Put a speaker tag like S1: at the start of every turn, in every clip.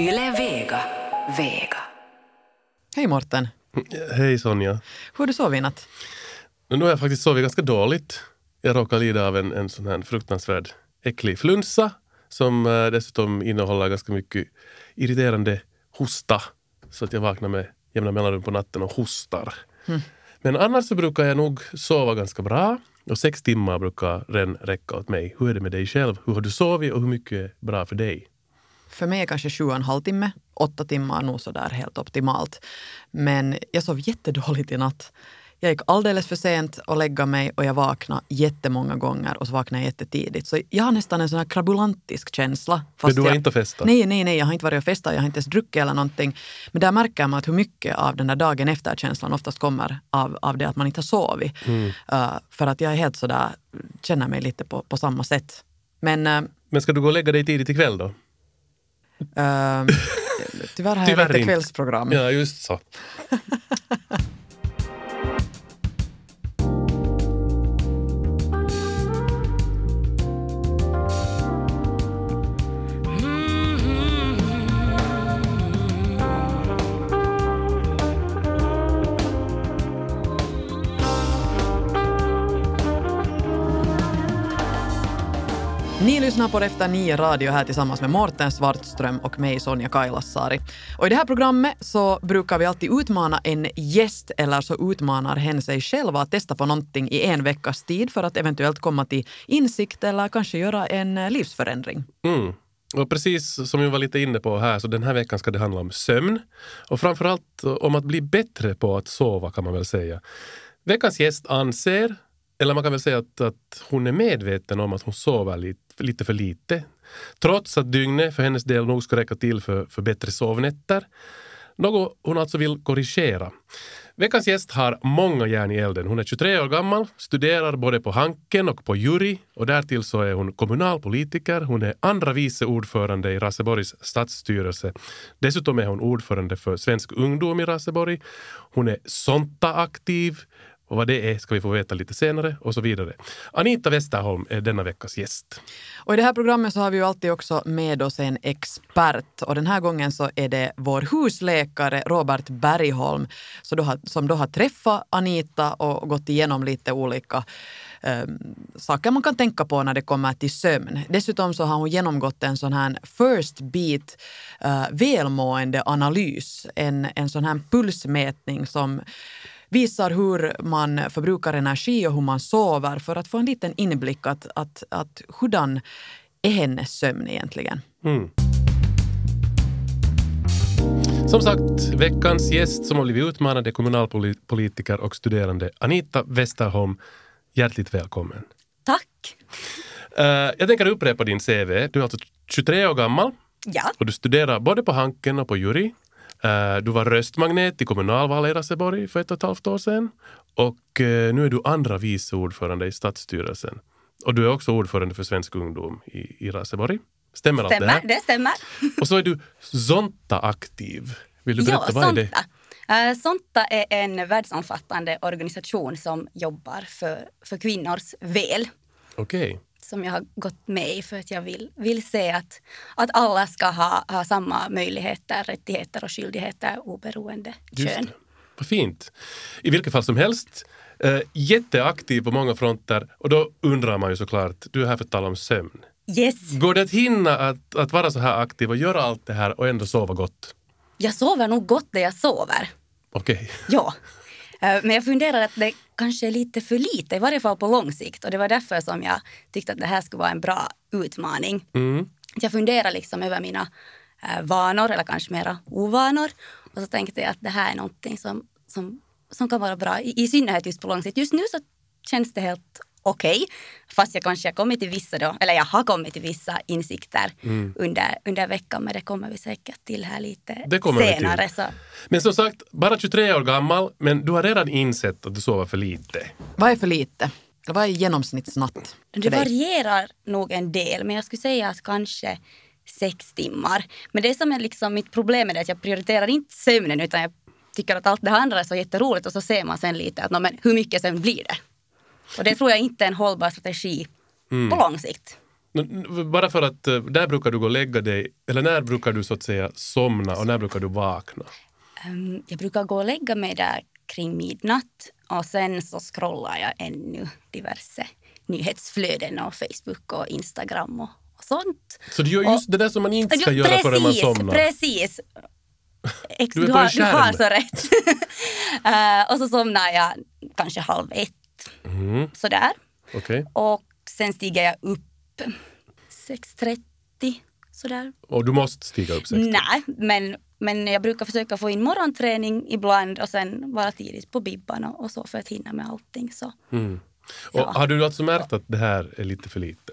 S1: Yle Vega. Vega.
S2: Hej Morten.
S3: Hej Sonja.
S2: Hur har du sovit i natt?
S3: Nu har jag faktiskt sovit ganska dåligt. Jag råkar lida av en, en sån här fruktansvärd äcklig flunsa som eh, dessutom innehåller ganska mycket irriterande hosta. Så att jag vaknar med jämna mellanrum på natten och hostar. Men annars så brukar jag nog sova ganska bra. Och sex timmar brukar den räcka åt mig. Hur är det med dig själv? Hur har du sovit och hur mycket är bra för dig?
S2: För mig är kanske sju och en halv timme. Åtta timmar nog sådär helt optimalt. Men jag sov jättedåligt i natt. Jag gick alldeles för sent och lägga mig och jag vaknade jättemånga gånger och så vaknade jag jättetidigt. Så jag har nästan en sån här krabulantisk känsla.
S3: Men du har
S2: jag,
S3: inte festat?
S2: Nej, nej, nej. Jag har inte varit och festat. Jag har inte ens druckit eller någonting. Men där märker man att hur mycket av den där dagen efter-känslan oftast kommer av, av det att man inte har sovit.
S3: Mm.
S2: Uh, för att jag är helt sådär, känner mig lite på, på samma sätt. Men uh,
S3: Men ska du gå och lägga dig tidigt ikväll då?
S2: Uh, tyvärr har jag
S3: Tyvärr inte.
S2: kvällsprogram.
S3: Ja, just så.
S2: Lyssnar på Efter nio radio här tillsammans med Morten Svartström och mig Sonja Kailasari. Och i det här programmet så brukar vi alltid utmana en gäst eller så utmanar hen sig själv att testa på någonting i en veckas tid för att eventuellt komma till insikt eller kanske göra en eh, livsförändring.
S3: Mm. Och precis som vi var lite inne på här, så den här veckan ska det handla om sömn. Och framförallt eh, om att bli bättre på att sova kan man väl säga. Veckans gäst anser, eller man kan väl säga att, att hon är medveten om att hon sover lite, lite för lite. Trots att dygnet för hennes del nog ska räcka till för, för bättre sovnätter. Något hon alltså vill korrigera. Veckans gäst har många järn i elden. Hon är 23 år gammal, studerar både på Hanken och på Jury och därtill så är hon kommunalpolitiker. Hon är andra vice ordförande i Raseborgs stadsstyrelse. Dessutom är hon ordförande för Svensk ungdom i Raseborg. Hon är Sonta-aktiv och vad det är ska vi få veta lite senare och så vidare. Anita Westerholm är denna veckas gäst.
S2: Och i det här programmet så har vi ju alltid också med oss en expert och den här gången så är det vår husläkare Robert Bergholm som då har, som då har träffat Anita och gått igenom lite olika eh, saker man kan tänka på när det kommer till sömn. Dessutom så har hon genomgått en sån här First Beat eh, välmåendeanalys, en, en sån här pulsmätning som visar hur man förbrukar energi och hur man sover för att få en liten inblick att, att, att hurdan är hennes sömn egentligen.
S3: Mm. Som sagt, veckans gäst som har blivit utmanad är kommunalpolitiker och studerande Anita Westerholm. Hjärtligt välkommen.
S4: Tack.
S3: Uh, jag tänker upprepa din CV. Du är alltså 23 år gammal
S4: Ja,
S3: och du studerar både på Hanken och på Jury. Uh, du var röstmagnet i kommunalvalet i Raseborg för ett och ett halvt år sedan. Och uh, nu är du andra vice ordförande i stadsstyrelsen. Och du är också ordförande för Svensk ungdom i, i Raseborg. Stämmer, allt det
S4: stämmer.
S3: här?
S4: Det stämmer.
S3: Och så är du Zonta-aktiv. Vill du berätta,
S4: ja,
S3: vad är det?
S4: Sonta. Eh, Sonta är en världsomfattande organisation som jobbar för, för kvinnors väl.
S3: Okej.
S4: Som jag har gått med i för att jag vill, vill se att, att alla ska ha, ha samma möjligheter, rättigheter och skyldigheter oberoende
S3: Just
S4: kön.
S3: det. Vad fint. I vilket fall som helst, eh, jätteaktiv på många fronter och då undrar man ju såklart, du är här för att tala om sömn.
S4: Yes,
S3: Går det att hinna att, att vara så här aktiv och göra allt det här och ändå sova gott?
S4: jag sover nog gott när jag sover.
S3: Okej.
S4: Ja. Eh, Men jag funderar att det kanske är lite för lite, i varje fall på lång sikt. Och det var därför som jag tyckte att det här skulle vara en bra utmaning.
S3: Mm.
S4: Jag funderar liksom över mina eh, vanor, eller kanske mera ovanor. Och så tänkte jag att det här är någonting som, som, som kan vara bra, i, i synnerhet just på lång sikt. Just nu så känns det helt okej. Fast jag kanske har kommit till vissa då, eller jag har kommit till vissa insikter under, under veckan. Men det kommer vi säkert till här lite
S3: Det kommer vi till.
S4: senare. Så.
S3: Men som sagt, bara 23 år gammal, men du har redan insett att du sover för lite.
S2: Vad är för lite? Eller Vad är genomsnittsnatt för
S4: Det
S2: dig?
S4: varierar nog en del, men jag skulle säga att kanske sex timmar. Men det som är liksom mitt problem är det att jag prioriterar inte sömnen utan jag tycker att allt det andra är så jätteroligt och så ser man sen lite att "Nå, men hur mycket sömn blir det? Och det tror jag inte är en hållbar strategi på lång sikt.
S3: Bara för att eh, där brukar du gå och lägga dig, eller när brukar du så att säga somna och när brukar du vakna?
S4: Ehm, Jag brukar gå och lägga mig där kring midnatt och sen så scrollar jag ännu diverse nyhetsflöden och Facebook och Instagram och, och sånt.
S3: Så du gör just det där som man inte ska
S4: Ja,
S3: göra förrän man somnar?
S4: Precis. Ex,
S3: Du
S4: du, har, du har så rätt. Eh, och så somnar jag kanske halv ett,
S3: Mm,
S4: sådär.
S3: Okej.
S4: Och sen stiger jag upp 6.30, sådär.
S3: Och du måste stiga upp 60?
S4: Nej, men, men jag brukar försöka få in morgonträning ibland och sen vara tidigt på bibban och, och så för att hinna med allting. Så.
S3: Mm. Och
S4: Ja.
S3: Har du alltså märkt att det här är lite för lite?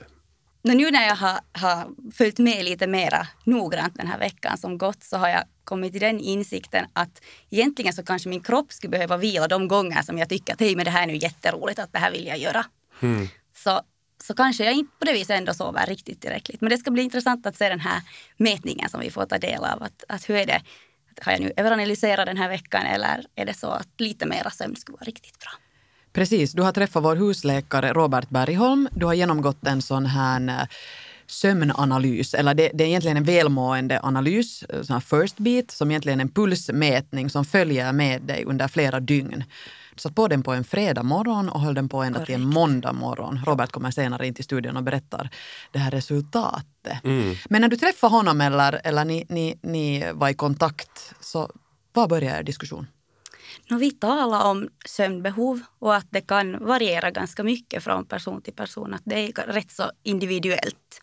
S4: Nå, nu när jag har, har följt med lite mera noggrant den här veckan som gått så har jag kommit till den insikten att egentligen så kanske min kropp skulle behöva vila de gånger som jag tycker att hej men det här är nu jätteroligt att det här vill jag göra.
S3: Mm.
S4: Så, så kanske jag inte på det viset ändå sover riktigt tillräckligt. Men det ska bli intressant att se den här mätningen som vi får ta del av. Att, att hur är det? Har jag nu överanalyserat den här veckan eller är det så att lite mera sömn skulle vara riktigt bra?
S2: Precis, du har träffat vår husläkare Robert Bergholm. Du har genomgått en sån här eh, sömnanalys, eller det, det är egentligen en välmåendeanalys, eh, sån här first beat, som egentligen är en pulsmätning som följer med dig under flera dygn. Du satt på den på en fredag morgon och höll den på ända till en måndag morgon. Robert kommer senare in till studion och berättar det här resultatet.
S3: Mm.
S2: Men när du träffade honom eller, eller ni, ni, ni var i kontakt, så var började er diskussion?
S4: Nå, vi talar om sömnbehov och att det kan variera ganska mycket från person till person. Att det är rätt så individuellt.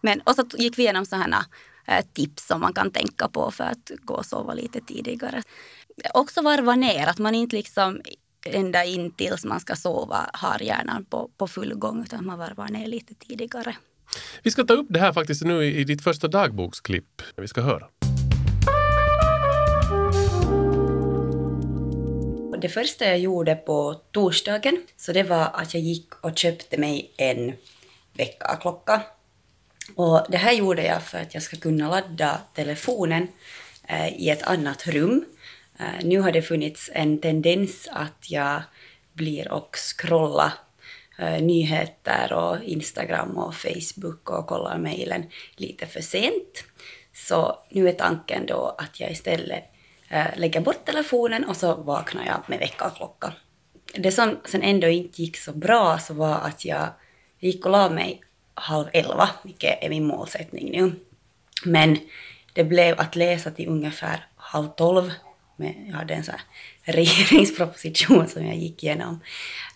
S4: Men, och så gick vi igenom sådana eh, tips som man kan tänka på för att gå och sova lite tidigare. Också varva ner, att man inte liksom ända in tills man ska sova har hjärnan på, på full gång utan man varvar ner lite tidigare.
S3: Vi ska ta upp det här faktiskt nu i i ditt första dagboksklipp. Vi ska höra.
S5: Det första jag gjorde på torsdagen så det var att jag gick och köpte mig en väckarklocka. Och det här gjorde jag för att jag ska kunna ladda telefonen eh, i ett annat rum. Eh, nu har det funnits en tendens att jag blir och scrollar eh, nyheter och Instagram och Facebook och kollar mejlen lite för sent. Så nu är tanken då att jag istället eh, lägger bort telefonen och så vaknar jag med väckarklocka. Det som sen ändå inte gick så bra så var att jag gick och la mig halv elva, vilket är min målsättning nu. Men det blev att läsa till ungefär halv tolv. Men jag hade en sån här regeringsproposition som jag gick igenom.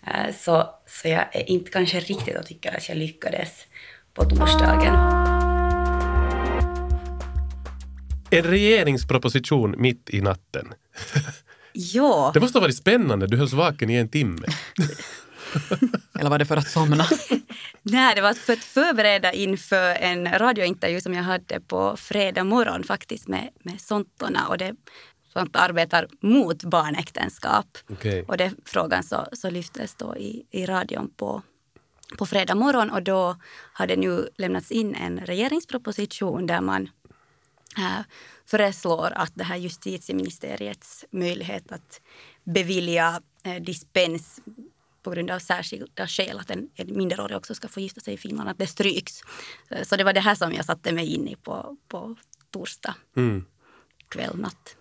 S5: Eh, Så, så jag är inte kanske riktigt och tycker att jag lyckades på torsdagen.
S3: En regeringsproposition mitt i natten.
S4: Ja,
S3: Det måste ha varit spännande. Du hölls vaken i en timme.
S2: Eller var det för att somna?
S4: Nej, det var för att förbereda inför en radiointervju som jag hade på fredag morgon faktiskt med, med Sontorna och det sånt arbetar mot barnäktenskap.
S3: Okej.
S4: Och det frågan så, så lyftes då i, i radion på, på fredag morgon och då hade nu lämnats in en regeringsproposition där man äh, föreslår att det här justitieministeriets möjlighet att bevilja eh, dispens på grund av särskilda skäl att en, en minderårig också ska få gifta sig i Finland, att det stryks. Eh, Så det var det här som jag satte mig in i på, på torsdag
S3: Mm.
S4: kväll, natt.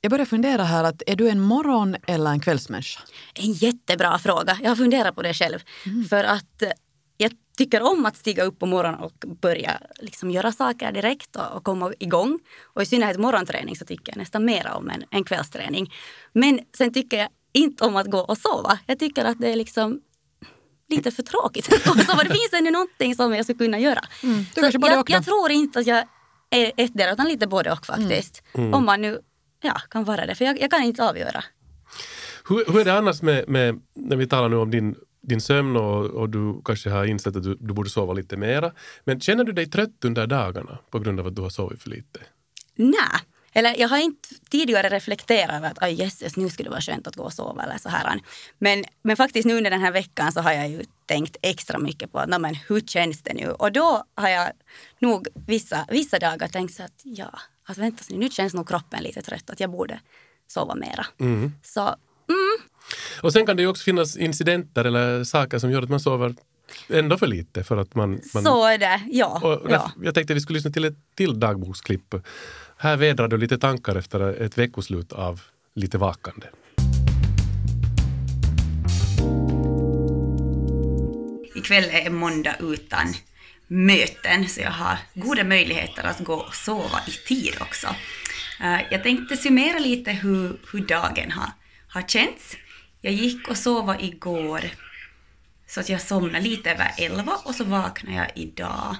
S2: Jag börjar fundera här, att är du en morgon eller en kvällsmänniska?
S4: En jättebra fråga. Jag har funderat på det själv. För att eh, jag tycker om att stiga upp på morgonen och börja liksom göra saker direkt och, och komma igång. Och i synnerhet morgonträning så tycker jag nästan mer om en, en kvällsträning. Men sen tycker jag inte om att gå och sova. Jag tycker att det är liksom lite för tråkigt att gå och sova. Det finns ännu någonting som jag skulle kunna göra.
S2: du
S4: Så jag, jag tror inte att jag är ettdera utan lite både och faktiskt. Om man nu ja, kan vara det. För jag, jag kan inte avgöra.
S3: Hur, hur är det annars med, med, när vi talar nu om din, din sömn och, och du kanske har insett att du, du borde sova lite mera. Men känner du dig trött under dagarna på grund av att du har sovit för lite?
S4: Nej. Eller jag har inte tidigare reflekterat över att aj jösses, nu skulle det vara skönt att gå och sova eller så här. Men, men faktiskt nu under den här veckan så har jag ju tänkt extra mycket på att, "Nå, men hur känns det nu? Och då har jag nog vissa, vissa dagar tänkt så att ja, att vänta nu, nu känns nog kroppen lite trött, att jag borde sova mera. Så
S3: Och sen kan det ju också finnas incidenter eller saker som gör att man sover ändå för lite för att man... man
S4: Så är det, ja.
S3: och
S4: ja.
S3: Jag tänkte vi skulle lyssna till ett till dagboksklipp. Här vädrar du lite tankar efter ett veckoslut av lite vakande.
S5: Ikväll är måndag utan möten så jag har goda möjligheter att gå och sova i tid också. Eh, jag tänkte summera lite hur, hur dagen har, har känts. Jag gick och sov igår så att jag somnade lite över elva och så vaknade jag idag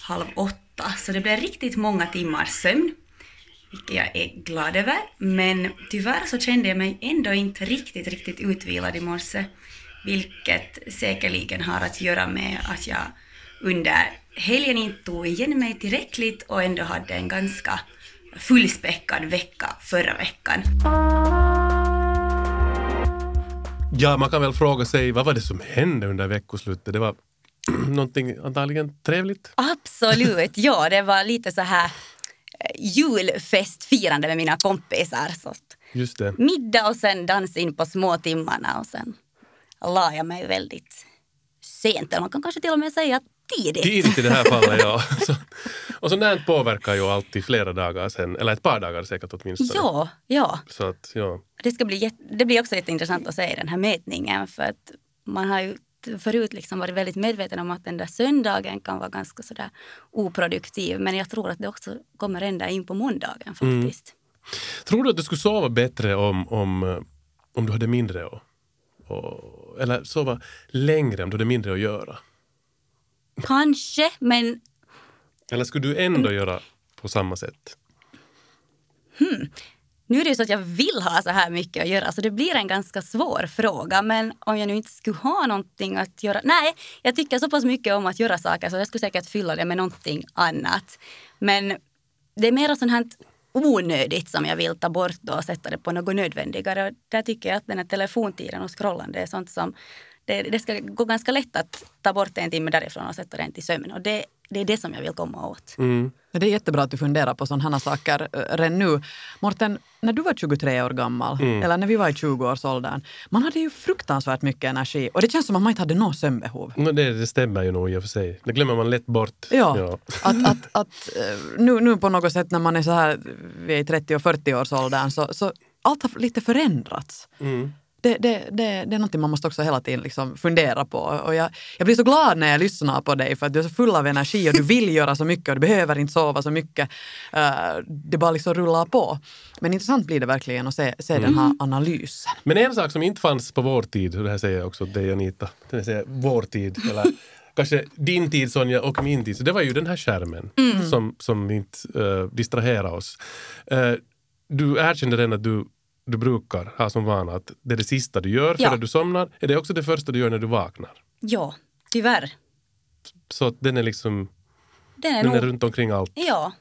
S5: halv åtta. Så det blev riktigt många timmars sömn, vilket jag är glad över. Men tyvärr så kände jag mig ändå inte riktigt, riktigt utvilad i morse, vilket säkerligen har att göra med att jag under helgen inte tog igen mig tillräckligt och ändå hade en ganska fullspäckad vecka förra veckan.
S3: Ja, man kan väl fråga sig vad var det som hände under veckoslutet? Det var någonting antagligen trevligt.
S4: Absolut, ja det var lite så här julfestfirande med mina kompisar. Så
S3: Just det.
S4: middag och sen dans in på små timmarna och sen la jag mig väldigt sent. Eller man kan kanske till och med säga tidigt.
S3: Tidigt i det här fallet, ja. Så, och sånt där påverkar ju alltid flera dagar sen, eller ett par dagar säkert åtminstone.
S4: Ja, ja.
S3: Så att, ja.
S4: Det, ska bli det blir också jätteintressant att se den här mätningen för att man har ju förut liksom varit väldigt medveten om att den där söndagen kan vara ganska sådär oproduktiv men jag tror att det också kommer ända in på måndagen faktiskt.
S3: Tror du att du skulle sova bättre om, om, eh, om du hade mindre att... Och, eller sova längre om du hade mindre att göra?
S4: Kanske, men
S3: Eller skulle du ändå göra på samma sätt?
S4: Nu är det ju så att jag vill ha så här mycket att göra så det blir en ganska svår fråga. Men om jag nu inte skulle ha någonting att göra. Nej, jag tycker så pass mycket om att göra saker så jag skulle säkert fylla det med någonting annat. Men det är mer sånt här onödigt som jag vill ta bort då och sätta det på något nödvändigare. Och där tycker jag att den här telefontiden och scrollande är sånt som det, det ska gå ganska lätt att ta bort en timme därifrån och sätta den till sömn. Och det, det är det som jag vill komma åt.
S3: Mm.
S2: Det är jättebra att du funderar på sådana saker eh, redan nu. Morten, när du var 23 år gammal, eller när vi var i 20-årsåldern, man hade ju fruktansvärt mycket energi och det känns som att man inte hade något sömnbehov.
S3: No, det, det stämmer ju nog i och för sig. Det glömmer man lätt bort.
S2: Ja, att, att, att eh, nu, nu på något sätt när man är så här, vi är i 30 och 40-årsåldern, så, så allt har lite förändrats.
S3: Mm.
S2: Det, det, det, det är någonting man måste också hela tiden liksom fundera på. Och jag, jag blir så glad när jag lyssnar på dig för att du är så full av energi och du vill göra så mycket och du behöver inte sova så mycket. Eh, det bara liksom rullar på. Men intressant blir det verkligen att se, se den här analysen.
S3: Men en sak som inte fanns på vår tid, och det här säger jag också dig Anita, det säger vår tid, eller kanske din tid Sonja och min tid, så det var ju den här skärmen som, som inte uh, distraherar oss. Eh, du erkände redan att du, du brukar ha som vana att det är det sista du gör
S4: Ja.
S3: före du somnar. Är det också det första du gör när du vaknar?
S4: Ja, tyvärr.
S3: Så att den är liksom,
S4: Den är
S3: den är
S4: nog...
S3: runt omkring allt.
S4: Ja.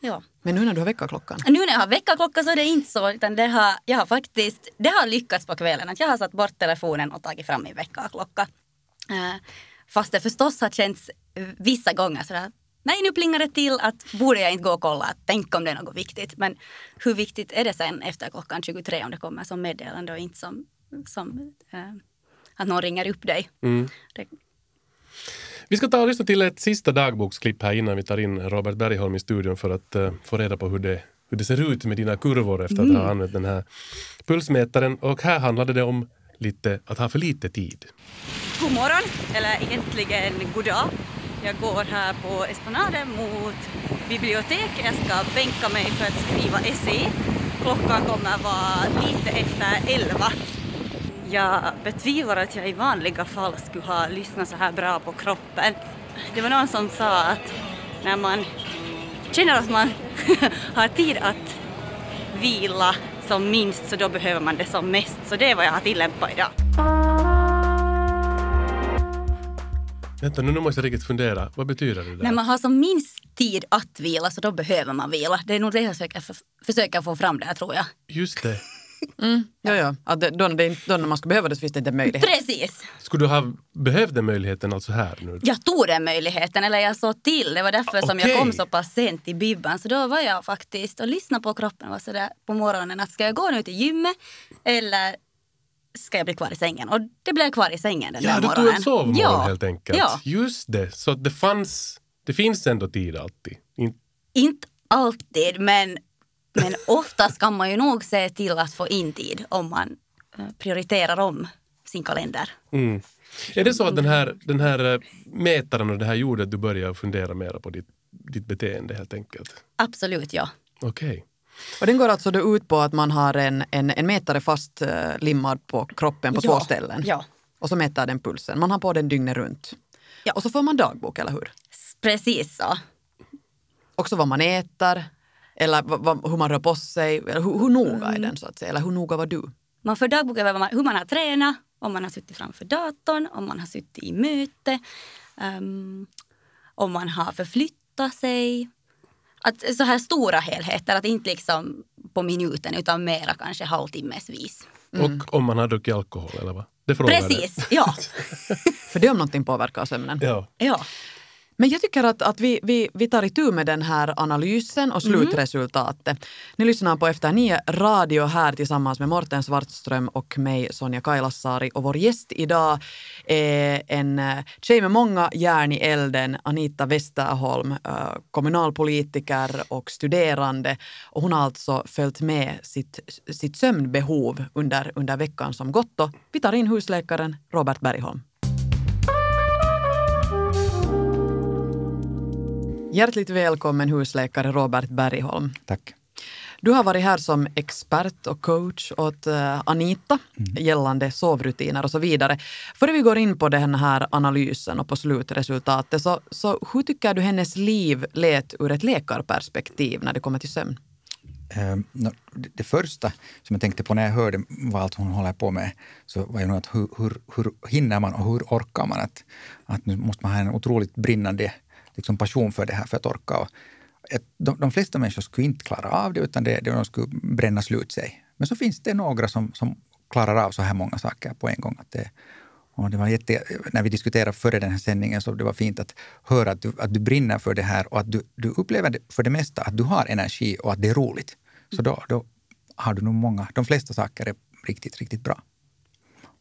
S4: ja.
S2: Men nu när du har väckarklockan.
S4: Nu när jag har väckarklocka så är det inte så. Utan det har, jag har faktiskt, det har lyckats på kvällen. Att jag har satt bort telefonen och tagit fram min väckarklocka. Eh, fast det förstås har känts vissa gånger sådär att nej nu plingar det till att borde jag inte gå och kolla. Att, tänk om det är något viktigt. Men hur viktigt är det sen efter klockan 23 om det kommer som meddelande och inte som, som eh, att någon ringer upp dig.
S3: Mm.
S4: Det,
S3: Vi ska ta och lyssna till ett sista dagboksklipp här innan vi tar in Robert Bergholm i studion för att eh, få reda på hur det, hur det ser ut med dina kurvor efter att ha använt den här pulsmätaren. Och här handlade det om lite, att ha för lite tid.
S4: God morgon, eller egentligen god dag. Jag går här på Esplanaden mot biblioteket. Jag ska bänka mig för att skriva essay. Klockan kommer vara lite efter elva. Jag betvivlar att jag i vanliga fall skulle ha lyssnat så här bra på kroppen. Det var någon som sa att när man känner att man har tid att vila som minst så då behöver man det som mest. Så det är vad jag har tillämpat idag.
S3: Vänta, nu, måste jag riktigt fundera. Vad betyder det där?
S4: När man har som minst tid att vila så då behöver man vila. Det är nog det jag försöker, för, försöker få fram där tror jag.
S3: Just det.
S2: Mm, ja, ja. Att det, då, det, då när man skulle behöva det så finns det inte en möjlighet.
S4: Precis!
S3: Skulle du ha behövt den möjligheten alltså här nu?
S4: Jag tog den möjligheten, eller jag såg till. Det var därför som jag kom så pass sent till bibban. Så då var jag faktiskt och lyssnade på kroppen och var sådär på morgonen att ska jag gå nu till gymmet eller ska jag bli kvar i sängen. Och det blev kvar i sängen den
S3: Ja,
S4: där
S3: du
S4: morgonen.
S3: tog en sovmorgon
S4: ja.
S3: helt enkelt.
S4: Ja,
S3: Just det, så det fanns, det finns ändå tid alltid. In,
S4: inte alltid men, men oftast kan man ju nog se till att få in tid om man eh, prioriterar om sin kalender.
S3: mm. Är det så att den här, den här eh, mätaren och det här gjorde att du började fundera mer på ditt, ditt beteende helt enkelt?
S4: Absolut, ja.
S3: Okej.
S2: Och den går alltså då ut på att man har en, en, en mätare fast eh, limmad på kroppen på
S4: ja.
S2: två ställen.
S4: Ja,
S2: Och så mäter den pulsen. Man har på den dygnet runt.
S4: Ja.
S2: Och så får man dagbok, eller hur?
S4: precis så.
S2: Också vad man äter, eller hur man rör på sig. Eller hur, hur noga är den så att säga? Eller hur noga var du?
S4: Man får dagbok över hur man har tränat, om man har suttit framför datorn, om man har suttit i möte, ehm, om man har förflyttat sig. Att, så här stora helheter, att inte liksom på minuten utan mera kanske halvtimmesvis.
S3: Och om man har druckit alkohol eller vad? Det.
S4: Precis, ja.
S2: För det om någonting påverkar sömnen.
S3: Ja.
S4: ja.
S2: Men jag tycker att, att vi, vi, vi tar itu med den här analysen och slutresultatet. Ni lyssnar på Efter nio radio här tillsammans med Morten Svartström och mig Sonja Kailasari. Och vår gäst idag är en eh, tjej med många järn i elden, Anita Westerholm, eh, kommunalpolitiker och studerande. Och hon har alltså följt med sitt, sitt sömnbehov under, under veckan som gått. Och vi tar in husläkaren Robert Bergholm. Hjärtligt välkommen husläkare Robert Bergholm.
S6: Tack.
S2: Du har varit här som expert och coach åt eh, Anita gällande sovrutiner och så vidare. Före vi går in på den här analysen och på slutresultatet, så, så hur tycker du hennes liv lät ur ett läkarperspektiv när det kommer till sömn?
S6: Eh, nå, det, första som jag tänkte på när jag hörde vad allt hon håller på med så var ju att hur, hur, hur hinner man och hur orkar man? Att, att nu måste man ha en otroligt brinnande liksom, passion för det här för att orka. Och, ett, de, de flesta människor skulle inte klara av det utan det, det, de skulle bränna slut sig. Men så finns det några som, som klarar av så här många saker på en gång. Att det, och det var jätte, när vi diskuterade före den här sändningen så det var fint att höra att du, att du brinner för det här och att du, du upplever det, för det mesta att du har energi och att det är roligt. Så då, då har du nog många, de flesta saker är riktigt, riktigt bra.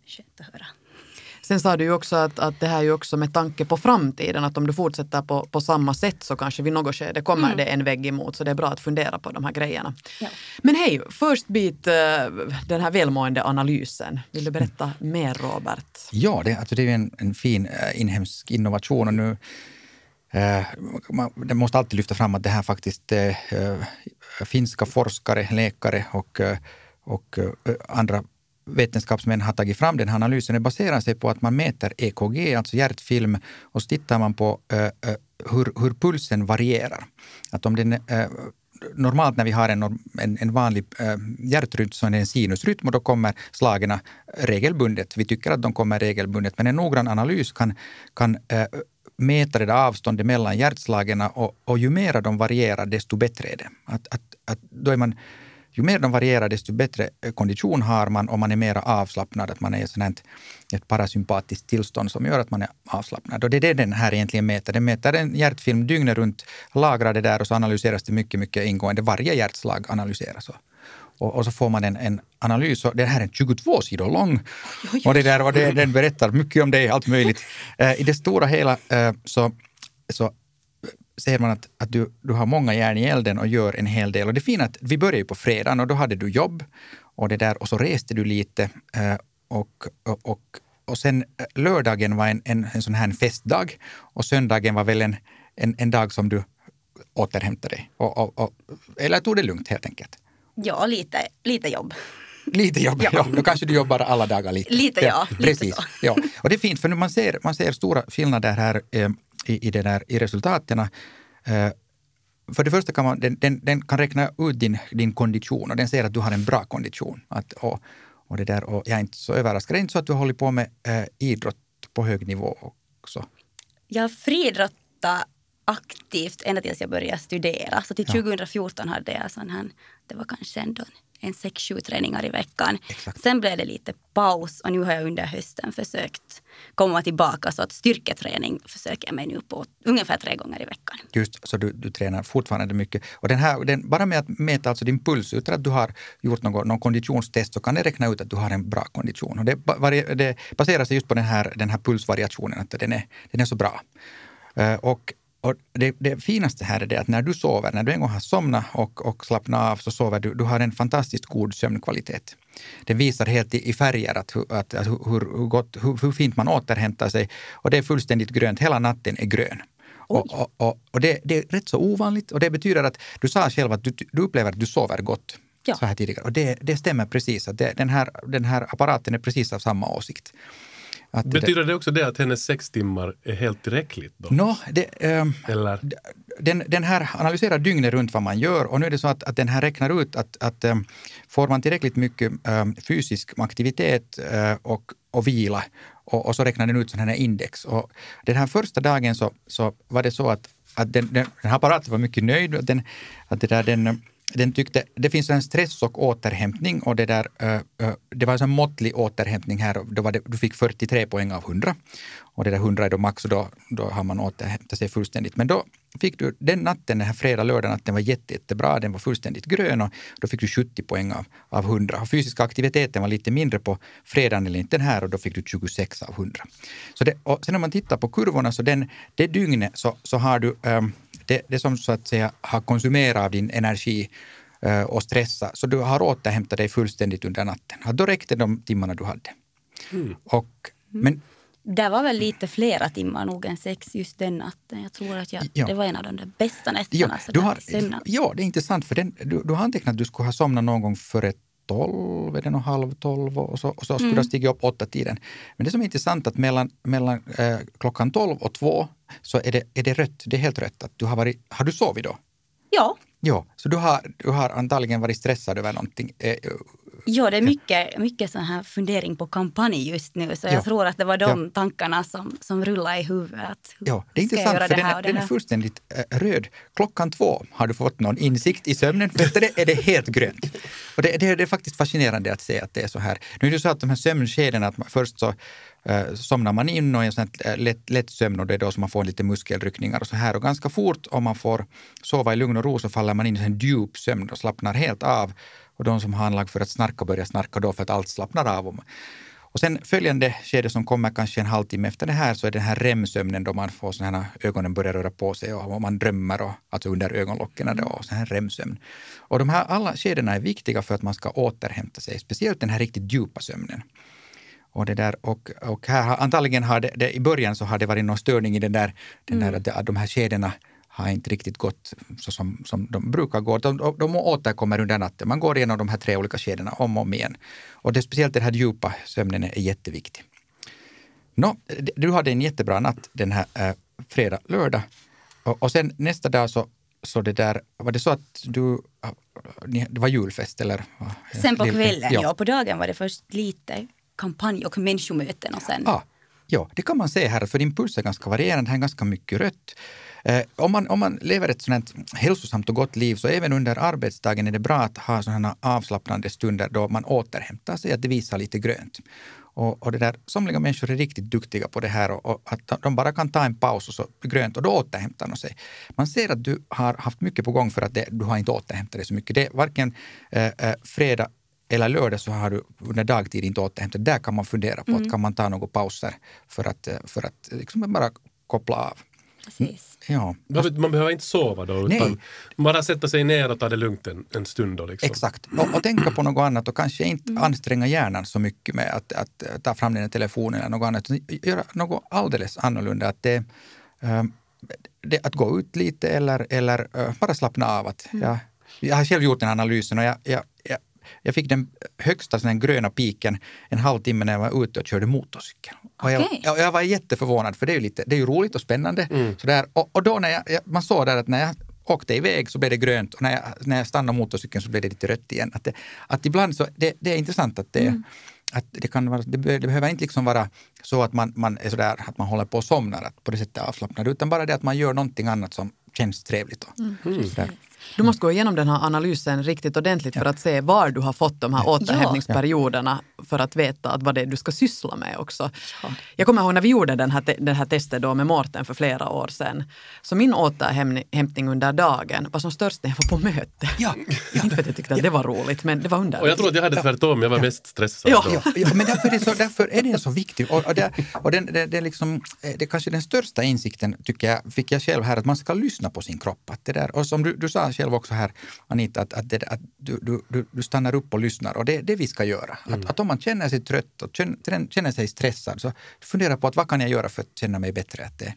S4: Skönt att höra.
S2: Sen sa du ju också att, att det här är ju också med tanke på framtiden, att om du fortsätter på, på samma sätt så kanske vid något skede kommer det en vägg emot, så det är bra att fundera på de här grejerna.
S4: Ja.
S2: Men hej, först bit eh, den här välmående analysen. Vill du berätta mer Robert?
S6: Ja, det, alltså det är en, en fin eh, inhemsk innovation och nu eh, man, det måste alltid lyfta fram att det här faktiskt eh, finska forskare, läkare och, och andra vetenskapsmän har tagit fram den här analysen. Den baserar sig på att man mäter EKG, alltså hjärtfilm, och så tittar man på eh, eh, hur, hur pulsen varierar. Att om den, eh, normalt när vi har en, en, en vanlig eh, hjärtrytm så är det en sinusrytm och då kommer slagen regelbundet. Vi tycker att de kommer regelbundet, men en noggrann analys kan, kan eh, mäta det där avståndet mellan hjärtslagen och, och ju mer de varierar desto bättre är det. Att, att, att då är man, ju mer de varierar desto bättre eh, kondition har man och man är mer avslappnad. Att man är i ett ett parasympatiskt tillstånd som gör att man är avslappnad. Och det är det den här egentligen mäter. Den mäter en hjärtfilm dygnet runt, lagrar det där och så analyseras det mycket, mycket ingående. Varje hjärtslag analyseras. Och, och, så får man en, en analys. Och den här är 22 sidor lång. Och, det där, och det, den berättar mycket om det, allt möjligt. Eh, I det stora hela eh, så, så ser man att, att du, du har många järn i elden och gör en hel del. Och det fina är att vi började ju på fredagen och då hade du jobb och, det där, och så reste du lite. Eh, och, och, och, och sen eh, lördagen var en, en, en sån här festdag och söndagen var väl en, en, en dag som du återhämtade dig. Och, och, och, eller tog det lugnt helt enkelt.
S4: Ja, lite, lite jobb.
S6: Lite jobb, ja.
S4: Ja.
S6: Då kanske du jobbar alla dagar lite.
S4: Lite, ja. Lite
S6: Precis.
S4: så.
S6: Ja. Och det är fint, för nu man ser, man ser stora skillnader här eh, i, i, det där, i resultaten. Eh, för det första kan man, den, den, den kan räkna ut din, din kondition och den säger att du har en bra kondition. Att, och, och, det där, och jag är inte så överraskad. Det är inte så att du håller på med eh, idrott på hög nivå också.
S4: Jag friidrottade aktivt ända tills jag började studera. Så till
S6: Ja.
S4: 2014 hade jag sån här, det var kanske ändå en sex, sju träningar i veckan.
S6: Exakt.
S4: Sen blev det lite paus och nu har jag under hösten försökt komma tillbaka. Så att styrketräning försöker jag mig nu på ungefär tre gånger i veckan.
S6: Just så du, du tränar fortfarande mycket. Och den här, den, bara med att mäta alltså din puls utan att du har gjort någon, någon konditionstest så kan det räkna ut att du har en bra kondition. Och det, det baserar sig just på den här, den här pulsvariationen, att den är, den är så bra. Eh, och och det, det finaste här är det att när du sover, när du en gång har somnat och, och slappnat av så sover du, du har en fantastiskt god sömnkvalitet. Den visar helt i, i färger att, att, att hur, hur, gott, hur, hur fint man återhämtar sig och det är fullständigt grönt. Hela natten är grön. Och, och, och, och det, det är rätt så ovanligt och det betyder att du sa själv att du, du upplever att du sover gott.
S4: Ja.
S6: Så här tidigare. Och det, det stämmer precis. Att det, den, här, den här apparaten är precis av samma åsikt. Att det-
S3: Betyder det också det att hennes sex timmar är helt tillräckligt då?
S6: Nå, det, ehm,
S3: Eller?
S6: den, den här analyserar dygnet runt vad man gör och nu är det så att, att den här räknar ut att, att um, får man tillräckligt mycket um, fysisk aktivitet uh, och, och vila och, och så räknar den ut sådana här index. Och den här första dagen så, så var det så att, att den, den, den här apparaten var mycket nöjd. Att den, att det där, den, den tyckte, det finns en stress och återhämtning och det där, det var en måttlig återhämtning här. Då var det, du fick 43 poäng av 100 och det där 100 är då max och då, då har man återhämtat sig fullständigt. Men då fick du den natten, den här fredag, lördag natten var jätte, jättebra. Den var fullständigt grön och då fick du 70 poäng av, av 100. Och fysiska aktiviteten var lite mindre på fredagen eller inte den här och då fick du 26 av 100. Så det, och sen om man tittar på kurvorna så den, det dygnet så, så har du um, det, det som så att säga har konsumerat av din energi eh, och stressa, så du har återhämtat dig fullständigt under natten. Då räckte de timmarna du hade. Och, men
S4: Det var väl lite flera timmar nog än sex just den natten. Jag tror att jag,
S6: Ja.
S4: det var en av de där bästa nätterna.
S6: Ja, du har, ja, det är intressant för den, du, du har antecknat att du skulle ha somnat någon gång före tolv, är det nog halv tolv och så, och så skulle du ha stigit upp åtta tiden. Men det som är intressant att mellan, mellan eh, klockan tolv och två så är det, är det rött, det är helt rött. Att du har, varit, har du sovit då?
S4: Ja,
S6: Ja, så du har, du har antagligen varit stressad över någonting. Eh,
S4: ja, det är mycket, mycket sån här fundering på kampanj just nu. Så
S6: Ja.
S4: jag tror att det var de
S6: Ja.
S4: tankarna som, som rullade i huvudet. Hur
S6: Ja, det är intressant för den är, den är fullständigt eh, röd. Klockan två har du fått någon insikt i sömnen, för efter det är det helt grönt. Och det, det, det är faktiskt fascinerande att se att det är så här. Nu är det så att de här sömnskedena, att först så eh, somnar man in och i en sån här, eh, lätt, lätt sömn och det är då som man får lite muskelryckningar och så här. Och ganska fort om man får sova i lugn och ro så faller man in i en djup sömn och slappnar helt av. Och de som har anlag för att snarka börjar snarka då för att allt slappnar av. Och och sen följande skede som kommer kanske en halvtimme efter det här så är den här REM-sömnen då man får sådana här ögonen börjar röra på sig och man drömmer och, alltså under ögonlocken då, och sån här REM-sömn. Och de här alla skedena är viktiga för att man ska återhämta sig, speciellt den här riktigt djupa sömnen. Och, det där, och, och här antagligen har det, det, i början så har det varit någon störning i den där, den där att, att de här skedena har inte riktigt gått så som, som de brukar gå. De, de, återkommer under natten. Man går igenom de här tre olika skedena om och om igen. Och det speciellt den här djupa sömnen är jätteviktig. Nå, du hade en jättebra natt den här äh, fredag, lördag. Och, och sen nästa dag så, så det där, var det så att du, det var julfest eller?
S4: Sen på kvällen, ja. På dagen var det först lite kampanj och människomöten och sen...
S6: Ja, ja, det kan man se här, för din puls är ganska varierande, här är ganska mycket rött. Eh, om, man, om man lever ett sådant hälsosamt och gott liv så även under arbetsdagen är det bra att ha sådana avslappnande stunder då man återhämtar sig, att det visar lite grönt. Och, och det där, somliga människor är riktigt duktiga på det här och, och att de bara kan ta en paus och så grönt och då återhämtar de sig. Man ser att du har haft mycket på gång för att det, du har inte återhämtat dig så mycket. Det varken eh, eh, fredag eller lördag så har du under dagtid inte återhämtat. Där kan man fundera på att kan man ta några pauser för att, eh, för att liksom bara koppla av.
S4: Precis.
S6: Ja,
S3: Man behöver inte sova då,
S6: Nej.
S3: utan bara sätta sig ner och ta det lugnt en, en stund. Då, liksom.
S6: exakt. Och, och tänka på något annat och kanske inte anstränga hjärnan så mycket med att, att ta fram den här telefonen eller något annat. Göra något alldeles annorlunda. Att, det, eh, det, att gå ut lite eller, eller eh, bara slappna av. Att jag, jag har själv gjort den analysen och jag, jag, jag, jag fick den högsta här gröna piken en halvtimme när jag var ute och körde motorcykel. Och jag,
S4: Okej.
S6: jag, jag var jätteförvånad för det är ju, lite, det är ju roligt och spännande. Sådär. Och, och då när jag, jag, man såg där att när jag åkte iväg så blev det grönt och när jag, när jag stannade motorcykeln så blev det lite rött igen. Att, det, att ibland så, det, det är intressant att det, att det, kan vara, det, be, det behöver inte liksom vara så att man, man är sådär, att man håller på och somnar, att på det sättet avslappnad, utan bara det att man gör någonting annat som känns trevligt. Då. Sådär.
S2: Du måste gå igenom den här analysen riktigt ordentligt för att se var du har fått de här återhämtningsperioderna för att veta att vad det är du ska syssla med också. Jag kommer ihåg när vi gjorde den här, te- det här testet då med Mårten för flera år sedan. Så min återhämtning under dagen var som störst när jag var på möte.
S6: Ja,
S2: Inte för att jag tyckte att det var roligt, men det var under.
S3: Och jag tror att jag hade tvärtom, jag var mest stressad
S2: Ja.
S3: då.
S6: Ja, ja, men därför är, det så, därför är den så viktig. Och, och, det, och den, det, det, liksom, eh, det kanske den största insikten, tycker jag, fick jag själv här, att man ska lyssna på sin kropp. Att det där, och som du, du sa själv också här, Anita, att, att, det, att du, du, du, du stannar upp och lyssnar. Och det är det vi ska göra. Att, att om man känner sig trött och känner, känner sig stressad, så fundera på att vad kan jag göra för att känna mig bättre. Att det,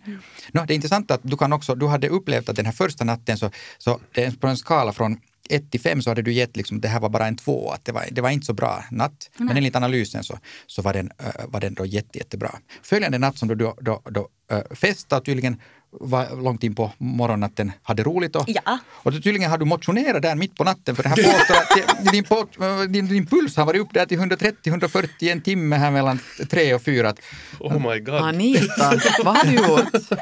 S6: no, det är intressant att du, kan också, du hade upplevt att den här första natten, så, så det är på en skala från 1 till 5 så hade du gett liksom, det här var bara en två, att det var, det var inte så bra natt. Men enligt analysen så, så var, den, var den då jätte, jättebra. Följande natt som du då, då, då äh, festade tydligen var långt in på morgonnatten hade roligt. Och,
S4: Ja.
S6: och tydligen har du motionerat där mitt på natten för det här påstår att din, på, din, din puls har varit upp där till 130-140 en timme här mellan tre och fyra.
S3: Oh my god.
S2: Anita, vad har du gjort?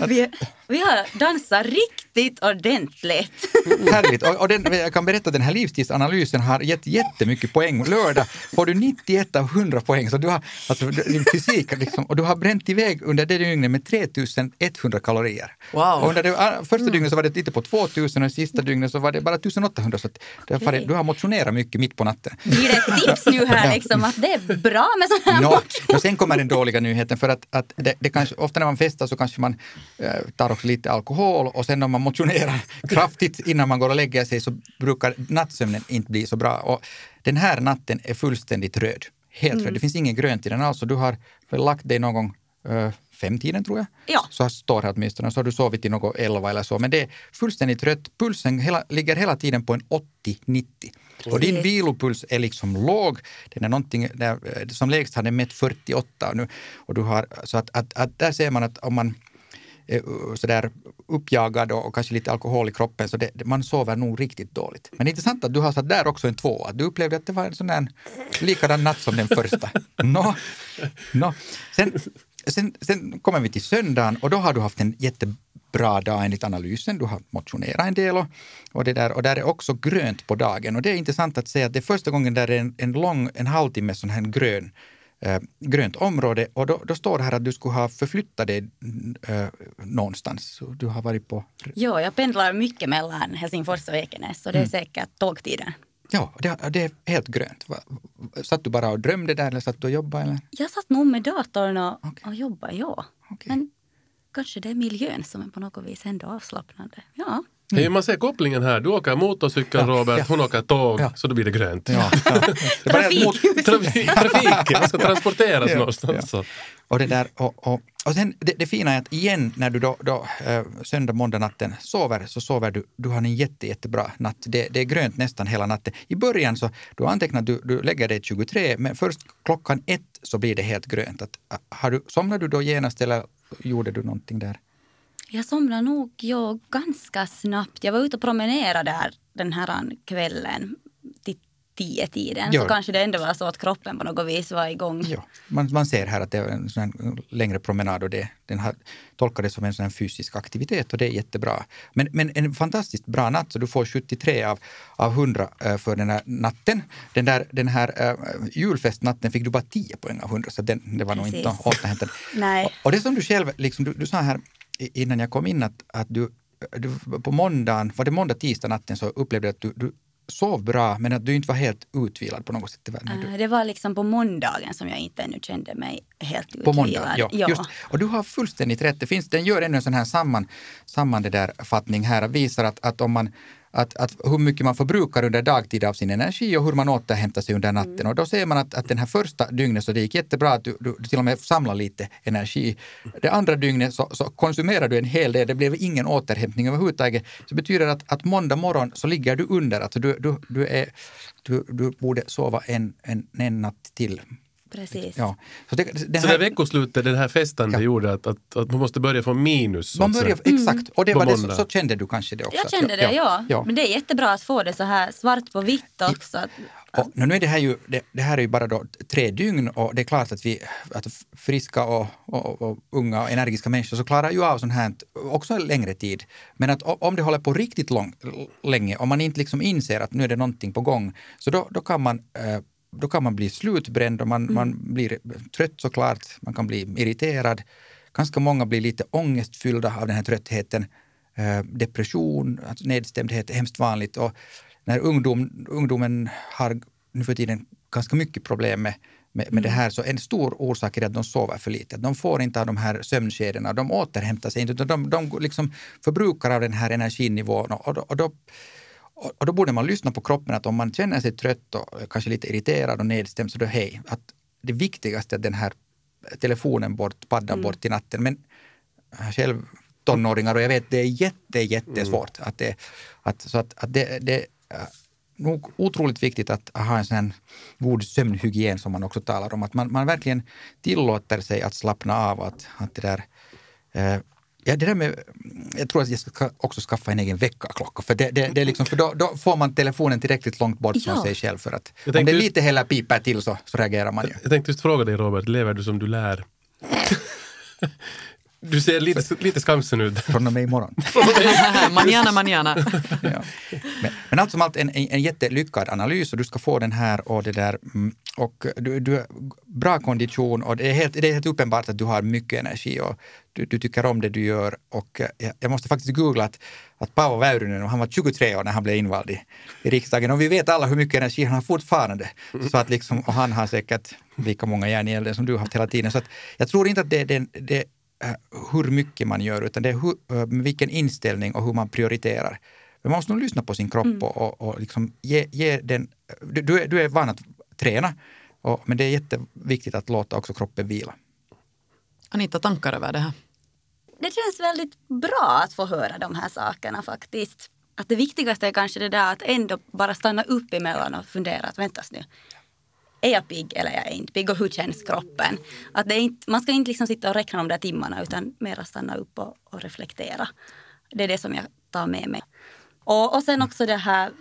S4: Vi, vi har dansat riktigt ordentligt.
S6: Härligt! Och, och den, jag kan berätta att den här livstidsanalysen har gett jättemycket poäng. Lördag får du 91 av 100 poäng. Så du har, alltså, din fysik, liksom, och du har bränt iväg under det dygnet med 3100 kalorier.
S2: Wow.
S6: Och under det ah, första dygnet så var det lite på 2000 och sista dygnet så var det bara 1800. Så att farit, du har motionerat mycket mitt på natten.
S4: Blir det ett tips nu här liksom att det är bra med sån här
S6: Nå, och sen kommer den dåliga nyheten för att, att det, det kanske, ofta när man festar så kanske man eh, tar också lite alkohol och sen om man motionerar kraftigt innan man går och lägger sig så brukar nattsömnen inte bli så bra. Och den här natten är fullständigt röd. Helt röd. Det finns ingen grönt i den alls. Du har lagt dig någon gång femtiden tror jag.
S4: Ja.
S6: Så står här åtminstone. Så har du sovit i något elva eller så. Men det är fullständigt rött. Pulsen hela, ligger hela tiden på en 80-90. Och din vilopuls är liksom låg. Den är någonting där, eh, som lägst har den mätt 48 nu. Och du har, så att, att, att där ser man att om man uh, sådär uppjagad och, kanske lite alkohol i kroppen så det, det, man sover nog riktigt dåligt. Men det är intressant att du har satt där också en tvåa. Du upplevde att det var en sån där likadan natt som den första. Nå, nå. Sen, sen, sen kommer vi till söndagen och då har du haft en jättebra dag enligt analysen. Du har motionerat en del och, och, det där, och där är också grönt på dagen. Och det är intressant att se att det är första gången där det är en, en lång, en halvtimme sån här grön eh, grönt område och då, då står det här att du skulle ha förflyttat dig eh, någonstans. Du har varit på...
S4: Jo, jag pendlar mycket mellan Helsingfors och Ekenäs så det är säkert tågtiden.
S6: Ja, det, det är helt grönt. Satt du bara och drömde där eller satt du och jobbade? Eller?
S4: Jag satt nog med datorn och,
S6: Okej.
S4: och jobbade, ja.
S6: Okej.
S4: Men kanske det är miljön som är på något vis ändå avslappnande. Ja.
S3: Hej, man ser kopplingen här. Du åker motorcykel, Robert, hon åker tåg,
S6: Ja.
S3: så då blir det grönt.
S6: Ja, ja. Mot-
S4: Trafik.
S3: Trafik, trafiken, man ska transporteras
S6: Ja,
S3: någonstans.
S6: Och, det där, och, och, och sen det, det fina är att igen när du då, då eh, söndag, måndag natten sover så sover du, du har en jätte, jättebra natt. Det, det är grönt nästan hela natten. I början så du antecknar du, du lägger dig 23 men först klockan ett så blir det helt grönt. Att, ah, har du, somnade du då genast eller gjorde du någonting där?
S4: Jag somnade nog jag ganska snabbt. Jag var ute och promenerade där den här kvällen till tio tiden.
S6: Ja.
S4: Så kanske det ändå var så att kroppen på något vis var igång.
S6: Ja, man, man ser här att det är en sån längre promenad och det, den har tolkat det som en sån fysisk aktivitet och det är jättebra. Men, men en fantastiskt bra natt, så du får 73 av, av 100 eh, för den här natten. Den, där, den här äh, julfestnatten fick du bara 10 poäng av 100, så den, det var nog inte
S4: Precis.
S6: återhämtad.
S4: Nej.
S6: Och, och det som du själv, liksom, du, du sa här innan jag kom in att, att du, du på måndagen, var det måndag, tisdag natten så upplevde du att du, du sov bra men att du inte var helt utvilad på något sätt. När du,
S4: Eh, Det var liksom på måndagen som jag inte ännu kände mig helt utvilad.
S6: På måndag, ja. Just, och du har fullständigt rätt. Det finns, den gör ännu en sån här samman, samman det där fattning här visar att, att om man att, att hur mycket man förbrukar under dagtid av sin energi och hur man återhämtar sig under natten. Och då ser man att, att den här första dygnet så det gick jättebra att du, du, till och med samlar lite energi. Det andra dygnet så, så konsumerar du en hel del, det blev ingen återhämtning överhuvudtaget. Så det betyder att, att måndag morgon så ligger du under, alltså du, du, du, är, du, du borde sova en, en, en natt till.
S4: Precis.
S6: Ja. Så det, det
S3: Så det veckoslutet, den här festen, det gjorde att, att, att man måste börja från minus. så
S6: Man börjar, exakt, och det var det, så, så kände du kanske det också?
S4: Jag kände det, ja.
S6: ja.
S4: Men det är jättebra att få det så här svart på vitt också.
S6: Och, nu är det, här ju, det, det, här är ju bara då tre dygn och det är klart att vi att friska och, och, och, unga och energiska människor så klarar ju av sånt här också en längre tid. Men att om det håller på riktigt lång, länge, om man inte liksom inser att nu är det någonting på gång, så då, då kan man eh, då kan man bli slutbränd och man, mm. man blir trött såklart, man kan bli irriterad. Ganska många blir lite ångestfyllda av den här tröttheten. Eh, depression, alltså nedstämdhet är hemskt vanligt. Och när ungdom, ungdomen har nu för tiden ganska mycket problem med, med, med mm. det här, så en stor orsak är att de sover för lite. De får inte av de här sömnskedena, de återhämtar sig inte, utan de, de liksom förbrukar av den här energinivån. Och, och då, och då borde man lyssna på kroppen, att om man känner sig trött och kanske lite irriterad och nedstämd, så då hej, att det viktigaste är den här telefonen bort, paddan mm. bort i natten. Men själv tonåringar och jag vet det är jätte, jättesvårt. Mm. Att det, att, så att, att det, det är nog otroligt viktigt att ha en sån god sömnhygien som man också talar om. Att man, man verkligen tillåter sig att slappna av. Att, att det där, eh, Ja, det där med, jag tror att jag ska också skaffa en egen väckarklocka. För, det, det, det är liksom, för då, då, får man telefonen tillräckligt långt bort ja. från sig själv. För att om det lite heller piper till så, så reagerar man ju.
S3: Jag tänkte just fråga dig Robert, lever du som du lär? Du ser lite, lite skamsen ut.
S6: Från och med imorgon.
S2: manjana, manjana.
S6: ja. men, men allt som allt en, en, en jättelyckad analys och du ska få den här och det där. Mm, och du, du har bra kondition och det är, helt, det är helt uppenbart att du har mycket energi och du, du tycker om det du gör. Och jag, jag måste faktiskt googla att, att Paavo Väyrynen, han var 23 år när han blev invald i, i riksdagen och vi vet alla hur mycket energi han har fortfarande. Så att liksom, och han har säkert lika många järn i elden som du har haft hela tiden. Så att jag tror inte att det, det, det hur mycket man gör, utan det är hur, med vilken inställning och hur man prioriterar. Men man måste nog lyssna på sin kropp mm. och, och liksom ge, ge den... Du, du, är, du är van att träna, och, men det är jätteviktigt att låta också kroppen vila.
S2: Anita, tankar över det här?
S4: Det känns väldigt bra att få höra de här sakerna faktiskt. Att det viktigaste är kanske det där att ändå bara stanna upp emellan och fundera att väntas nu är jag pigg eller är inte pigg och hur känns kroppen? Att det är inte, man ska inte liksom sitta och räkna de där timmarna utan mera stanna upp och, och reflektera. Det är det som jag tar med mig. Och, och sen också det här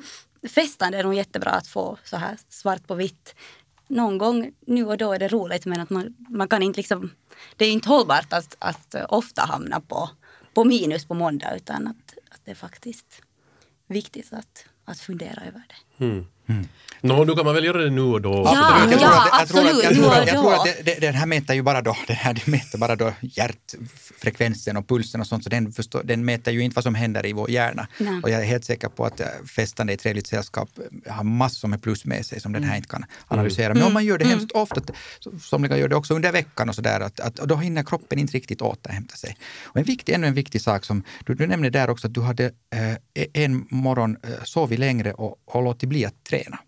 S4: festande är nog jättebra att få så här svart på vitt. Någon gång nu och då är det roligt men att man, man kan inte liksom, det är inte hållbart att, att ofta hamna på, på minus på måndag utan att, att det är faktiskt viktigt att, att fundera över det.
S3: Mm. Mm. Nå, nu kan man väl göra det nu och då.
S4: Ja, jag ja absolut.
S6: Jag tror, att, den här mäter ju bara då, det här, det mäter bara då hjärtfrekvensen och pulsen och sånt, så den, förstår, den mäter ju inte vad som händer i vår hjärna. Nej. Och jag är helt säker på att eh, festande i trevligt sällskap har massor med plus med sig som den här mm. inte kan analysera. Mm. Men om man gör det mm. hemskt ofta, somliga gör det också under veckan och sådär, att, att, då hinner kroppen inte riktigt återhämta sig. Och en viktig, ännu en viktig sak som du, du nämnde där också, att du hade eh, en morgon eh, sovit längre och, och låtit bli att träna.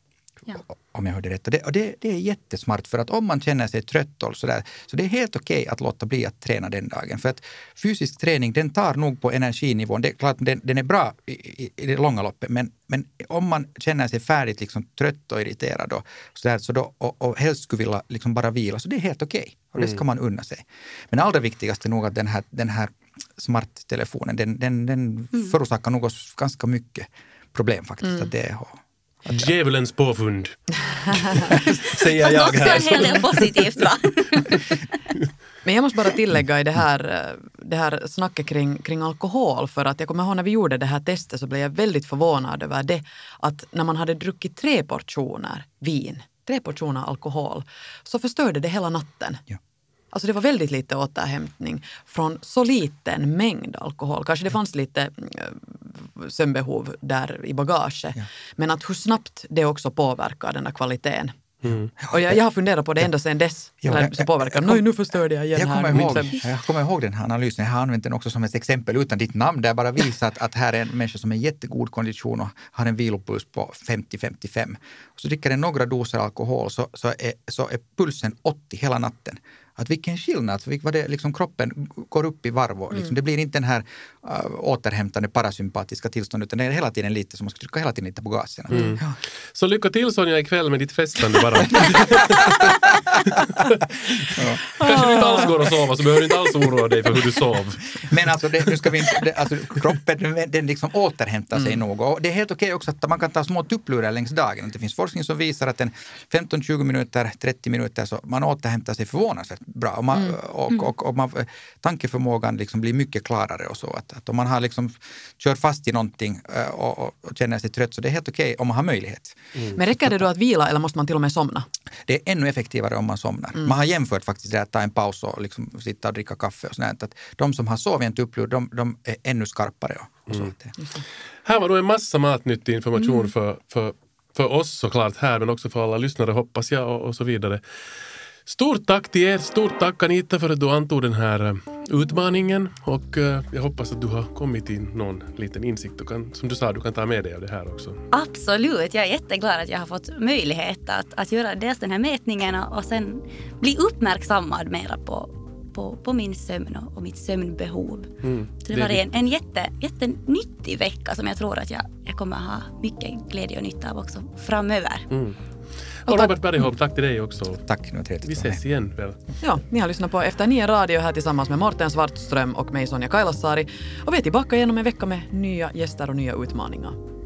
S6: Ja. Om jag hörde rätt. Och det, och det, det, är jättesmart för att om man känner sig trött och sådär, så det är helt okej okay att låta bli att träna den dagen. För att fysisk träning, den tar nog på energinivån. Det är klart, den, den är bra i, i, i, det långa loppet, men, men om man känner sig färdigt liksom, trött och irriterad och, sådär, så då, och, och helst skulle vilja liksom bara vila, så det är helt okej. Okay. Och det ska mm. man unna sig. Men allra viktigast är nog att den här, den här smarttelefonen, den, den, den mm. förorsakar nog oss ganska mycket problem faktiskt. Mm. Att det är,
S3: Djävulens påfund, säger jag här.
S4: Fast också en hel del positivt va?
S2: Men jag måste bara tillägga i det här, det här snacket kring, kring alkohol, för att jag kommer ihåg när vi gjorde det här testet så blev jag väldigt förvånad över det, att när man hade druckit tre portioner vin, tre portioner alkohol, så förstörde det hela natten. Ja. Alltså det var väldigt lite återhämtning från så liten mängd alkohol. Kanske det fanns lite äh, sömnbehov där i bagaget. Ja. Men att hur snabbt det också påverkar den där kvaliteten. Mm. Och jag, jag, har funderat på det ända sedan dess. Ja, jag, så påverkar. Jag, nu förstörde jag igen
S6: jag
S2: här.
S6: Kommer ihåg, jag kommer ihåg den här analysen. Jag har använt den också som ett exempel utan ditt namn. Där jag bara visar att, att här är en människa som är i jättegod kondition och har en vilopuls på 50-55. Så dricker den några doser alkohol så, så, är, så är pulsen 80 hela natten att vilken skillnad, vad det liksom kroppen går upp i varv liksom, mm. det blir inte den här äh, återhämtande parasympatiska tillstånd utan det är hela tiden lite som man ska trycka hela tiden lite på gasen.
S3: Mm.
S6: Ja.
S3: Så lycka till Sonja ikväll med ditt festande bara. Kanske du inte alls går att sova så behöver du inte alls oroa dig för hur du sov.
S6: Men alltså, det, nu ska vi inte, det, alltså kroppen den, den liksom återhämtar sig
S3: Mm.
S6: något. Och det är helt okej också att man kan ta små tupplurar längs dagen. Det finns forskning som visar att en 15-20 minuter, 30 minuter så man återhämtar sig förvånansvärt bra. Och, man,
S3: Mm.
S6: och, och, och man, tankeförmågan liksom blir mycket klarare och så. Att, att om man har liksom kört fast i någonting eh, och, och, och känner sig trött så det är helt okej om man har möjlighet.
S2: Men räcker det då att vila eller måste man till och med somna?
S6: Det är ännu effektivare om man somnar. Man har jämfört faktiskt det att ta en paus och liksom sitta och dricka kaffe och sånt. Att de som har sovit en tupplur, de, de är ännu skarpare. Och, och så. att det-
S3: Här var då en massa matnyttig information för, för, för oss såklart här men också för alla lyssnare hoppas jag och, och så vidare. Stort tack till er, stort tack Anita för att du antog den här eh, utmaningen och eh, jag hoppas att du har kommit till någon liten insikt. Du kan, som du sa, du kan ta med dig av det här också.
S4: Absolut, jag är jätteglad att jag har fått möjlighet att, att göra dels den här mätningen och och sen bli uppmärksammad mera på, på, på min sömn och, och mitt sömnbehov. Så det,
S3: Det
S4: var en, en jätte, jättenyttig vecka som jag tror att jag, jag kommer ha mycket glädje och nytta av också framöver.
S3: Och Robert Bergholm, tack till dig också.
S6: Tack, det trevligt
S3: Vi ses igen väl?
S2: Ja, ni har lyssnat på Efter nio radio här tillsammans med Morten Svartström och mig Sonja Kailasari. Och vi är tillbaka igen om en vecka med nya gäster och nya utmaningar.